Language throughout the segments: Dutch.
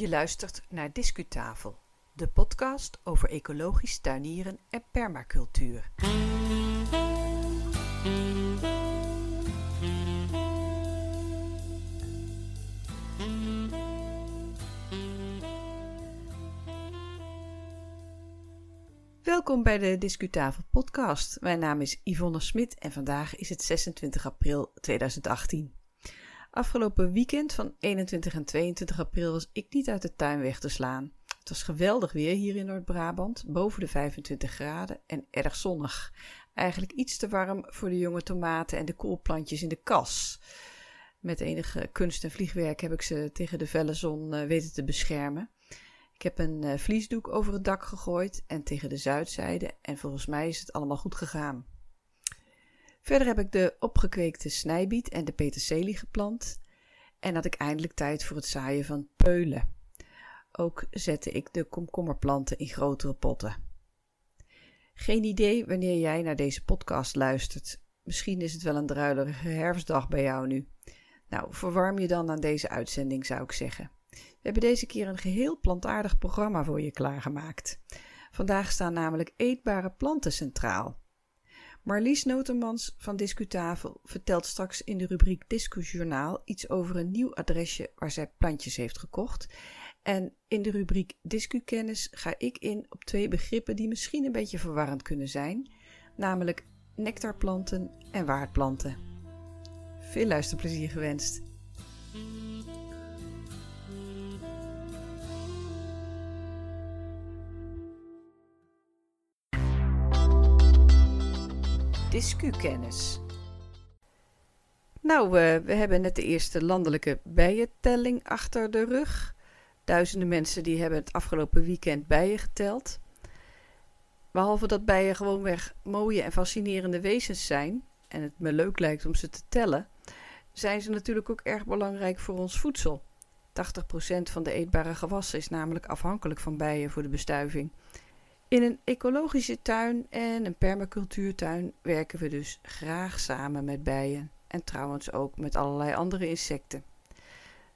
Je luistert naar Discutafel, de podcast over ecologisch tuinieren en permacultuur. Welkom bij de Discutafel podcast. Mijn naam is Yvonne Smit en vandaag is het 26 april 2018. Afgelopen weekend van 21 en 22 april was ik niet uit de tuin weg te slaan. Het was geweldig weer hier in Noord-Brabant, boven de 25 graden en erg zonnig. Eigenlijk iets te warm voor de jonge tomaten en de koolplantjes in de kas. Met enige kunst en vliegwerk heb ik ze tegen de felle zon uh, weten te beschermen. Ik heb een uh, vliesdoek over het dak gegooid en tegen de zuidzijde en volgens mij is het allemaal goed gegaan. Verder heb ik de opgekweekte snijbiet en de peterselie geplant en had ik eindelijk tijd voor het zaaien van peulen. Ook zette ik de komkommerplanten in grotere potten. Geen idee wanneer jij naar deze podcast luistert. Misschien is het wel een druilerige herfstdag bij jou nu. Nou, verwarm je dan aan deze uitzending, zou ik zeggen. We hebben deze keer een geheel plantaardig programma voor je klaargemaakt. Vandaag staan namelijk eetbare planten centraal. Marlies Notermans van Discutafel vertelt straks in de rubriek Discujournaal iets over een nieuw adresje waar zij plantjes heeft gekocht. En in de rubriek Discukennis ga ik in op twee begrippen die misschien een beetje verwarrend kunnen zijn, namelijk nectarplanten en waardplanten. Veel luisterplezier gewenst. Discukennis. Nou, uh, we hebben net de eerste landelijke bijentelling achter de rug. Duizenden mensen die hebben het afgelopen weekend bijen geteld. Behalve dat bijen gewoonweg mooie en fascinerende wezens zijn en het me leuk lijkt om ze te tellen, zijn ze natuurlijk ook erg belangrijk voor ons voedsel. 80% van de eetbare gewassen is namelijk afhankelijk van bijen voor de bestuiving. In een ecologische tuin en een permacultuurtuin werken we dus graag samen met bijen en trouwens ook met allerlei andere insecten.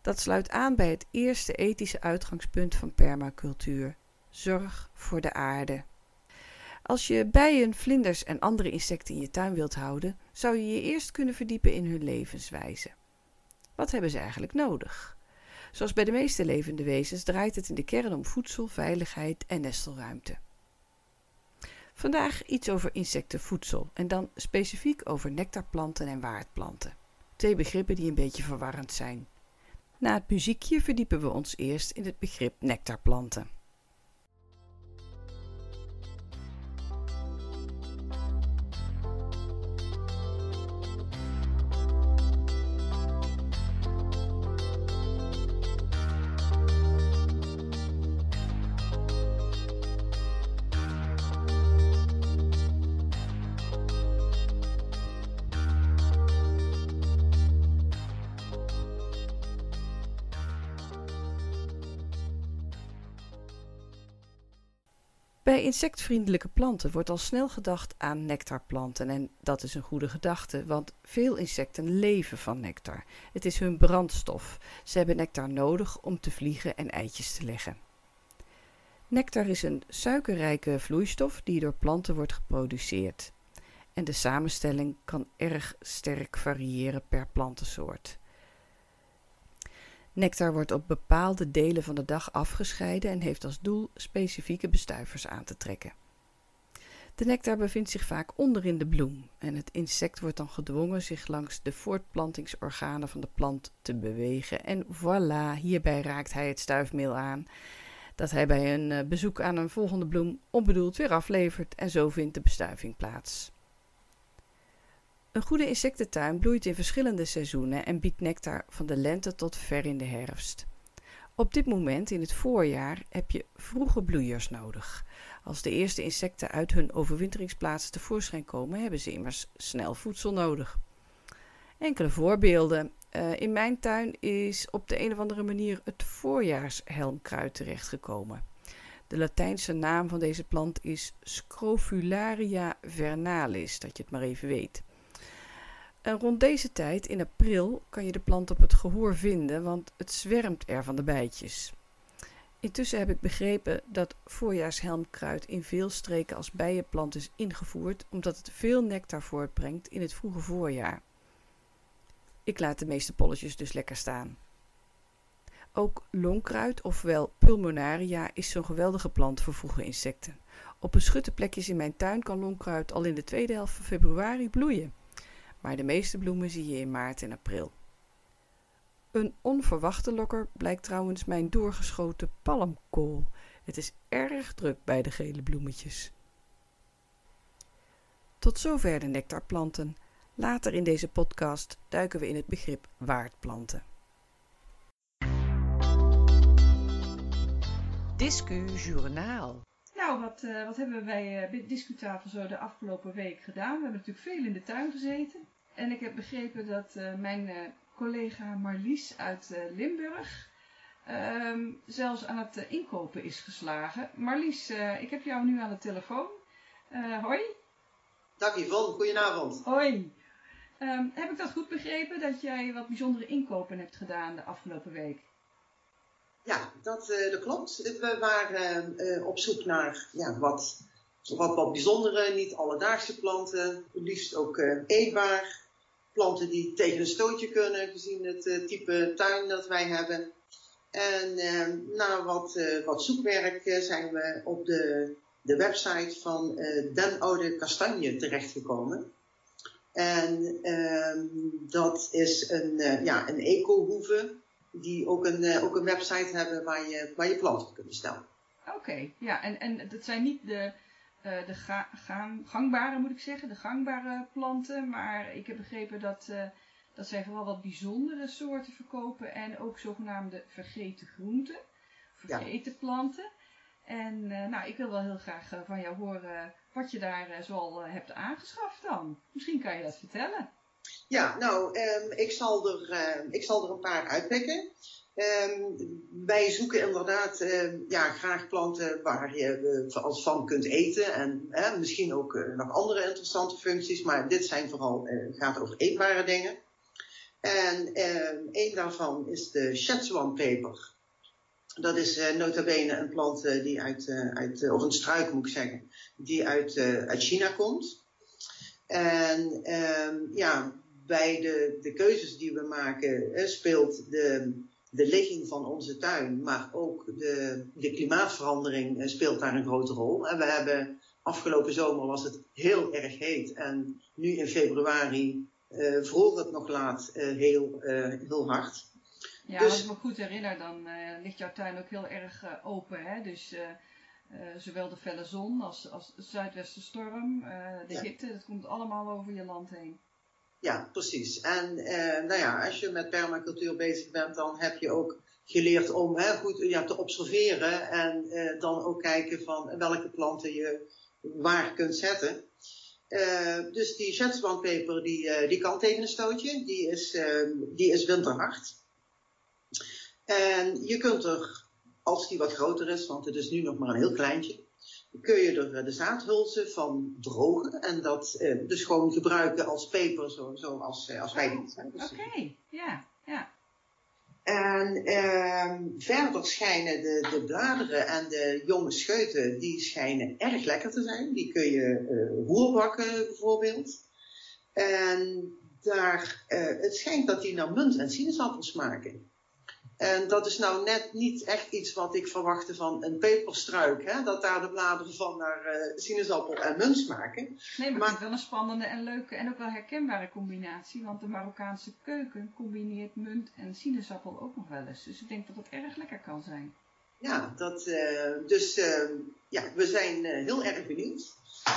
Dat sluit aan bij het eerste ethische uitgangspunt van permacultuur: zorg voor de aarde. Als je bijen, vlinders en andere insecten in je tuin wilt houden, zou je je eerst kunnen verdiepen in hun levenswijze. Wat hebben ze eigenlijk nodig? Zoals bij de meeste levende wezens draait het in de kern om voedsel, veiligheid en nestelruimte. Vandaag iets over insectenvoedsel en dan specifiek over nectarplanten en waardplanten. Twee begrippen die een beetje verwarrend zijn. Na het muziekje verdiepen we ons eerst in het begrip nectarplanten. Bij insectvriendelijke planten wordt al snel gedacht aan nectarplanten en dat is een goede gedachte, want veel insecten leven van nectar. Het is hun brandstof. Ze hebben nectar nodig om te vliegen en eitjes te leggen. Nectar is een suikerrijke vloeistof die door planten wordt geproduceerd. En de samenstelling kan erg sterk variëren per plantensoort. Nectar wordt op bepaalde delen van de dag afgescheiden en heeft als doel specifieke bestuivers aan te trekken. De nectar bevindt zich vaak onderin de bloem en het insect wordt dan gedwongen zich langs de voortplantingsorganen van de plant te bewegen. En voilà, hierbij raakt hij het stuifmeel aan dat hij bij een eh, bezoek aan een volgende bloem onbedoeld weer aflevert en zo vindt de bestuiving plaats. Een goede insectentuin bloeit in verschillende seizoenen en biedt nectar van de lente tot ver in de herfst. Op dit moment in het voorjaar heb je vroege bloeiers nodig. Als de eerste insecten uit hun overwinteringsplaatsen tevoorschijn komen, hebben ze immers snel voedsel nodig. Enkele voorbeelden. Uh, in mijn tuin is op de een of andere manier het voorjaarshelmkruid terechtgekomen. De Latijnse naam van deze plant is Scrofularia vernalis, dat je het maar even weet. En rond deze tijd, in april, kan je de plant op het gehoor vinden, want het zwermt er van de bijtjes. Intussen heb ik begrepen dat voorjaarshelmkruid in veel streken als bijenplant is ingevoerd omdat het veel nectar voortbrengt in het vroege voorjaar. Ik laat de meeste polletjes dus lekker staan. Ook longkruid, ofwel pulmonaria, is zo'n geweldige plant voor vroege insecten. Op beschutte plekjes in mijn tuin kan longkruid al in de tweede helft van februari bloeien. Maar de meeste bloemen zie je in maart en april. Een onverwachte lokker blijkt trouwens mijn doorgeschoten palmkool. Het is erg druk bij de gele bloemetjes. Tot zover de nectarplanten. Later in deze podcast duiken we in het begrip waardplanten. Discu Journaal. Nou, wat, uh, wat hebben we bij uh, Discutafel zo de afgelopen week gedaan? We hebben natuurlijk veel in de tuin gezeten. En ik heb begrepen dat uh, mijn collega Marlies uit Limburg ehm, zelfs aan het inkopen is geslagen. Marlies, ik heb jou nu aan de telefoon. hoi. Dag Yvonne, goedenavond. Hoi. Um, heb ik dat goed begrepen, dat jij wat bijzondere inkopen hebt gedaan de afgelopen week? Ja, dat, dat klopt. We waren op zoek naar ja, wat, wat, wat bijzondere, niet alledaagse planten. Liefst ook uh, eetbaar. Planten die tegen een stootje kunnen, gezien het type tuin dat wij hebben. En na wat, wat zoekwerk zijn we op de, de website van Den Oude Kastanje terechtgekomen. En ehm, dat is een, ja, een eco-hoeve die ook een, ook een website hebben waar je, waar je planten kunt bestellen. Oké, ja, en, en dat zijn niet de, uh, de ga, gaan, gangbare, moet ik zeggen, de gangbare planten, maar ik heb begrepen dat, uh, dat zij vooral wat bijzondere soorten verkopen en ook zogenaamde vergeten groenten, vergeten ja. planten. En nou, ik wil wel heel graag van jou horen wat je daar zoal hebt aangeschaft dan. Misschien kan je dat vertellen. Ja, nou, um, ik, zal er, uh, ik zal er een paar uitpikken. Um, wij zoeken inderdaad ja, graag planten waar je als van kunt eten. En misschien ook uh, nog andere interessante functies. Maar dit zijn vooral, gaat over eetbare dingen. En een daarvan is de Szechuan-peper. Dat is nota bene een plant die uit, uit of een struik moet ik zeggen, die uit, uit China komt. En ja, bij de, de keuzes die we maken hè, speelt de, de ligging van onze tuin, maar ook de, de klimaatverandering eh, speelt daar een grote rol. En we hebben afgelopen zomer was het heel erg heet en nu in februari vroeg het nog laat uh, heel, uh, heel hard. Ja, dus, als ik me goed herinner, dan ligt jouw tuin ook heel erg open. Hè? Dus zowel de felle zon als, als de zuidwestenstorm, de ja. hitte, dat komt allemaal over je land heen. Ja, precies. En eh, nou ja, als je met permacultuur bezig bent, dan heb je ook geleerd om goed ja, te observeren en eh, dan ook kijken van welke planten je waar kunt zetten. Uh, dus die Shetlandpeper die, uh, die kan tegen een stootje, die is, uh, die is winterhard. En je kunt er, als die wat groter is, want het is nu nog maar een heel kleintje, kun je er eh, de zaadhulzen van drogen en dat uh, dus gewoon gebruiken als peper zoals zo als, uh, als wij doen. Dus, Oké, ja, ja. En uh, verder schijnen de, de bladeren en de jonge scheuten, die schijnen erg lekker te zijn. Die kun je uh, roerbakken bijvoorbeeld. En daar, het schijnt dat die naar munt en sinaasappel smaken. En dat is nou net niet echt iets wat ik verwachtte van een peperstruik. Hè? Dat daar de bladeren van naar uh, sinaasappel en munt smaken. Nee, maar, maar het is wel een spannende en leuke en ook wel herkenbare combinatie. Want de Marokkaanse keuken combineert munt en sinaasappel ook nog wel eens. Dus ik denk dat het erg lekker kan zijn. Ja, dat, uh, dus uh, ja, we zijn heel erg benieuwd.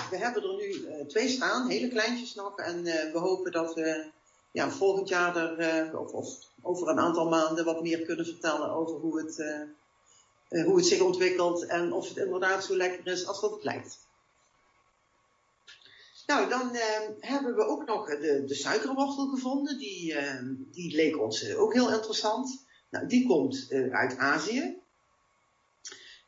We hebben er nu twee staan, hele kleintjes nog. En we hopen dat we ja, volgend jaar er, of, of over een aantal maanden wat meer kunnen vertellen over hoe het, uh, hoe het zich ontwikkelt en of het inderdaad zo lekker is als dat het lijkt. Nou, dan uh, hebben we ook nog de, de suikerwortel gevonden. Die, die leek ons ook heel interessant. Nou, die komt uit Azië.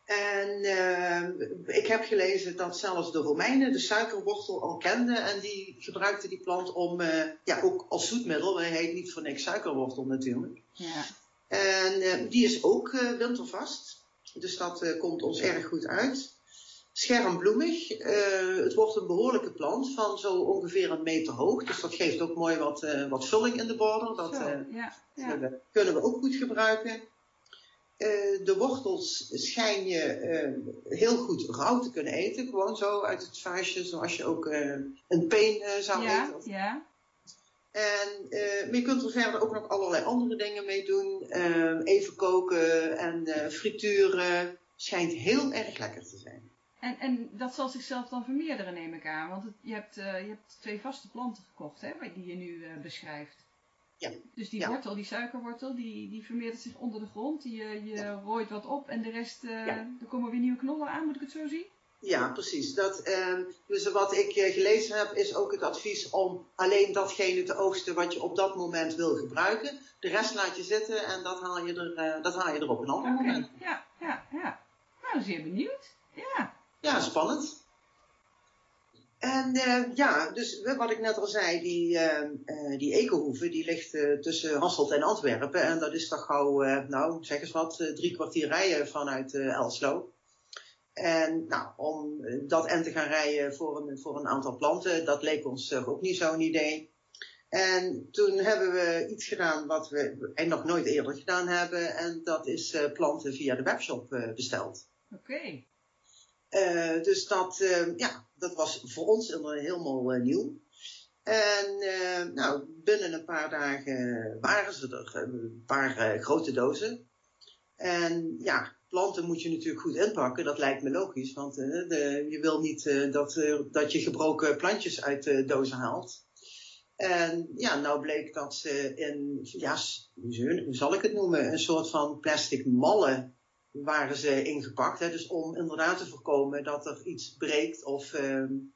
En uh, ik heb gelezen dat zelfs de Romeinen de suikerwortel al kenden en die gebruikten die plant om, uh, ja, ook als zoetmiddel. Hij heet niet voor niks suikerwortel natuurlijk. Ja. En uh, die is ook wintervast. Dus dat komt ons erg goed uit. Schermbloemig. het wordt een behoorlijke plant van zo ongeveer een meter hoog. Dus dat geeft ook mooi wat, wat vulling in de border. Dat ja, ja. kunnen we ook goed gebruiken. Eh, de wortels schijn je eh, heel goed rauw te kunnen eten. Gewoon zo uit het vaasje, zoals je ook uh, een peen zou ja, eten. Ja. En, maar je kunt er verder ook nog allerlei andere dingen mee doen. even koken en frituren. Schijnt heel erg lekker te zijn. En, en dat zal zichzelf dan vermeerderen, neem ik aan. Want het, je, hebt, je hebt twee vaste planten gekocht, hè, die je nu beschrijft. Ja. Dus die wortel, die suikerwortel, die, die vermeerdert zich onder de grond. Je, je ja. rooit wat op en de rest, uh, er komen weer nieuwe knollen aan, moet ik het zo zien? Ja, precies. Dat, uh, dus wat ik uh, gelezen heb, is ook het advies om alleen datgene te oogsten wat je op dat moment wil gebruiken. De rest laat je zitten en dat haal je, er, uh, dat haal je er op een ander okay. moment. Ja, ja, ja. Nou, zeer benieuwd. Ja. Ja, spannend. En uh, ja, dus wat ik net al zei, die, uh, die Ekenhoeve, die ligt tussen Hasselt en Antwerpen. En dat is toch gauw, nou zeg eens wat, drie kwartier rijden vanuit Elslo. En nou, om dat en te gaan rijden voor een, voor een aantal planten, dat leek ons ook niet zo'n idee. En toen hebben we iets gedaan wat we en nog nooit eerder gedaan hebben. En dat is planten via de webshop besteld. Oké. Uh, dus dat, uh, ja, dat was voor ons helemaal uh, nieuw. En nou, binnen een paar dagen waren ze er, een paar grote dozen. En ja, planten moet je natuurlijk goed inpakken, dat lijkt me logisch. Want de, je wil niet dat, dat je gebroken plantjes uit de dozen haalt. En ja, nou bleek dat ze in, ja, hoe zal ik het noemen, een soort van plastic mallen waren ze ingepakt. Hè? Dus om inderdaad te voorkomen dat er iets breekt of um,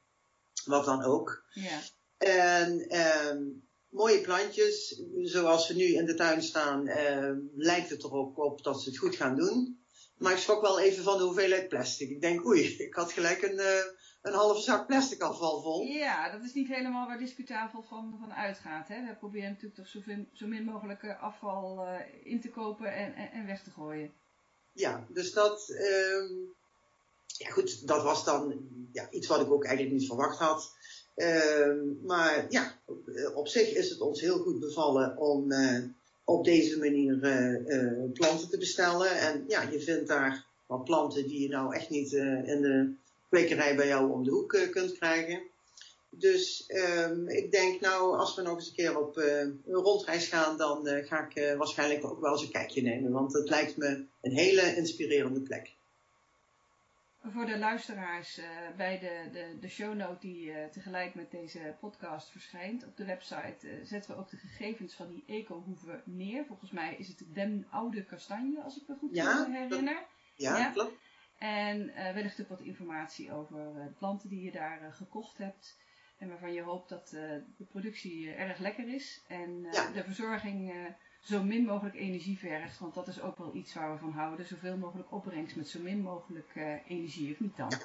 wat dan ook. Ja. En um, mooie plantjes, zoals ze nu in de tuin staan, um, lijkt het er ook op dat ze het goed gaan doen. Maar ik schrok wel even van de hoeveelheid plastic. Ik denk, oei, ik had gelijk een, uh, een halve zak plastic afval vol. Ja, dat is niet helemaal waar discutabel van, van uitgaat. Hè? We proberen natuurlijk toch zo, zo min mogelijk afval uh, in te kopen en, en, en weg te gooien ja, dus dat, um, ja goed, dat was dan ja, iets wat ik ook eigenlijk niet verwacht had. Um, maar ja, op zich is het ons heel goed bevallen om uh, op deze manier uh, planten te bestellen. En ja, je vindt daar wat planten die je nou echt niet in de kwekerij bij jou om de hoek kunt krijgen. Dus um, ik denk nou, als we nog eens een keer op uh, een rondreis gaan, dan uh, ga ik uh, waarschijnlijk ook wel eens een kijkje nemen. Want het lijkt me een hele inspirerende plek. Voor de luisteraars, bij de, de, de shownote die tegelijk met deze podcast verschijnt op de website, zetten we ook de gegevens van die ecohoeven neer. Volgens mij is het Den Oude Kastanje, als ik me goed ja, herinner. Dat, ja, ja, klopt. En wellicht ook wat informatie over de planten die je daar gekocht hebt. En waarvan je hoopt dat uh, de productie uh, erg lekker is. En ja. de verzorging zo min mogelijk energie vergt. Want dat is ook wel iets waar we van houden. Zoveel mogelijk opbrengst met zo min mogelijk energie, of niet dan? Ja,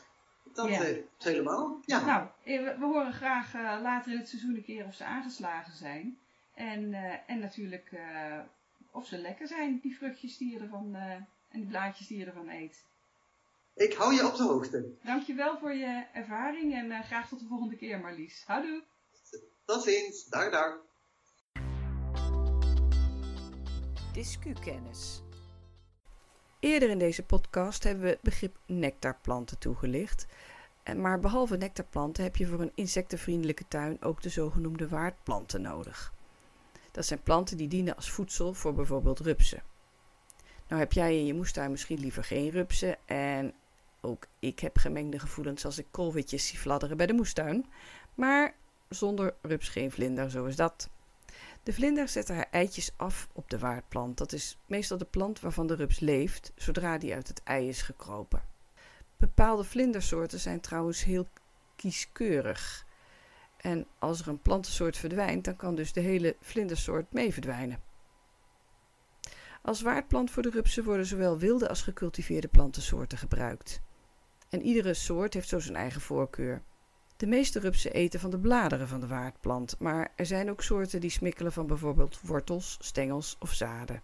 dat ja. helemaal. Ja. Nou, we, we horen graag later in het seizoen een keer of ze aangeslagen zijn. En, en natuurlijk of ze lekker zijn, die vruchtjes die je ervan, en die blaadjes die je ervan eet. Ik hou je op de hoogte. Dankjewel voor je ervaring en uh, graag tot de volgende keer Marlies. Houdoe. Tot ziens. Dag dag. Discukennis. Eerder in deze podcast hebben we het begrip nectarplanten toegelicht. Maar behalve nectarplanten heb je voor een insectenvriendelijke tuin ook de zogenoemde waardplanten nodig. Dat zijn planten die dienen als voedsel voor bijvoorbeeld rupsen. Nou heb jij in je moestuin misschien liever geen rupsen en ook ik heb gemengde gevoelens als ik koolwitjes zie fladderen bij de moestuin. Maar zonder rups geen vlinder, zo is dat. De vlinder zet haar eitjes af op de waardplant. Dat is meestal de plant waarvan de rups leeft, zodra die uit het ei is gekropen. Bepaalde vlindersoorten zijn trouwens heel kieskeurig. En als er een plantensoort verdwijnt, dan kan dus de hele vlindersoort mee verdwijnen. Als waardplant voor de rupsen worden zowel wilde als gecultiveerde plantensoorten gebruikt. En iedere soort heeft zo zijn eigen voorkeur. De meeste rupsen eten van de bladeren van de waardplant, maar er zijn ook soorten die smikkelen van bijvoorbeeld wortels, stengels of zaden.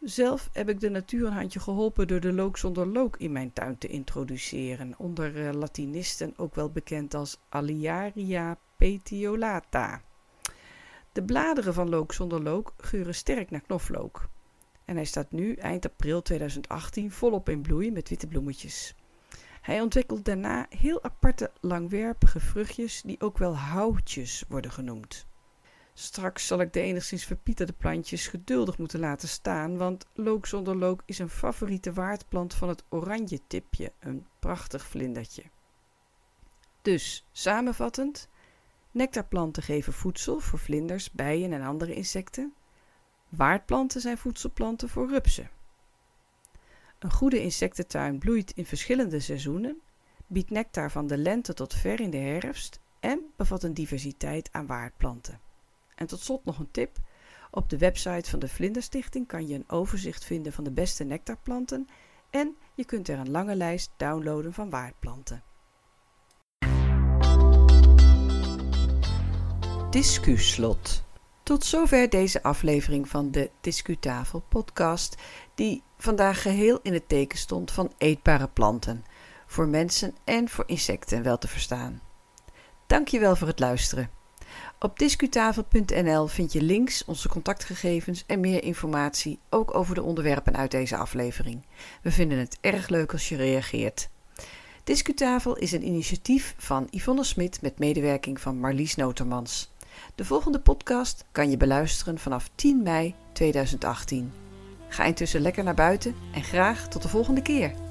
Zelf heb ik de natuur een handje geholpen door de look zonder look in mijn tuin te introduceren, onder uh, Latinisten ook wel bekend als Aliaria petiolata. De bladeren van look zonder look geuren sterk naar knoflook. En hij staat nu, eind april 2018, volop in bloei met witte bloemetjes. Hij ontwikkelt daarna heel aparte langwerpige vruchtjes die ook wel houtjes worden genoemd. Straks zal ik de enigszins verpieterde plantjes geduldig moeten laten staan, want look zonder look is een favoriete waardplant van het oranje tipje, een prachtig vlindertje. Dus, samenvattend, nectarplanten geven voedsel voor vlinders, bijen en andere insecten. Waardplanten zijn voedselplanten voor rupsen. Een goede insectentuin bloeit in verschillende seizoenen, biedt nectar van de lente tot ver in de herfst en bevat een diversiteit aan waardplanten. En tot slot nog een tip. Op de website van de Vlinderstichting kan je een overzicht vinden van de beste nectarplanten en je kunt er een lange lijst downloaden van waardplanten. Discuslot. Tot zover deze aflevering van de Discutafel podcast, die vandaag geheel in het teken stond van eetbare planten, voor mensen en voor insecten wel te verstaan. Dankjewel voor het luisteren. Op discutafel.nl vind je links, onze contactgegevens en meer informatie, ook over de onderwerpen uit deze aflevering. We vinden het erg leuk als je reageert. Discutafel is een initiatief van Yvonne Smit met medewerking van Marlies Notermans. De volgende podcast kan je beluisteren vanaf 10 mei 2018. Ga intussen lekker naar buiten en graag tot de volgende keer.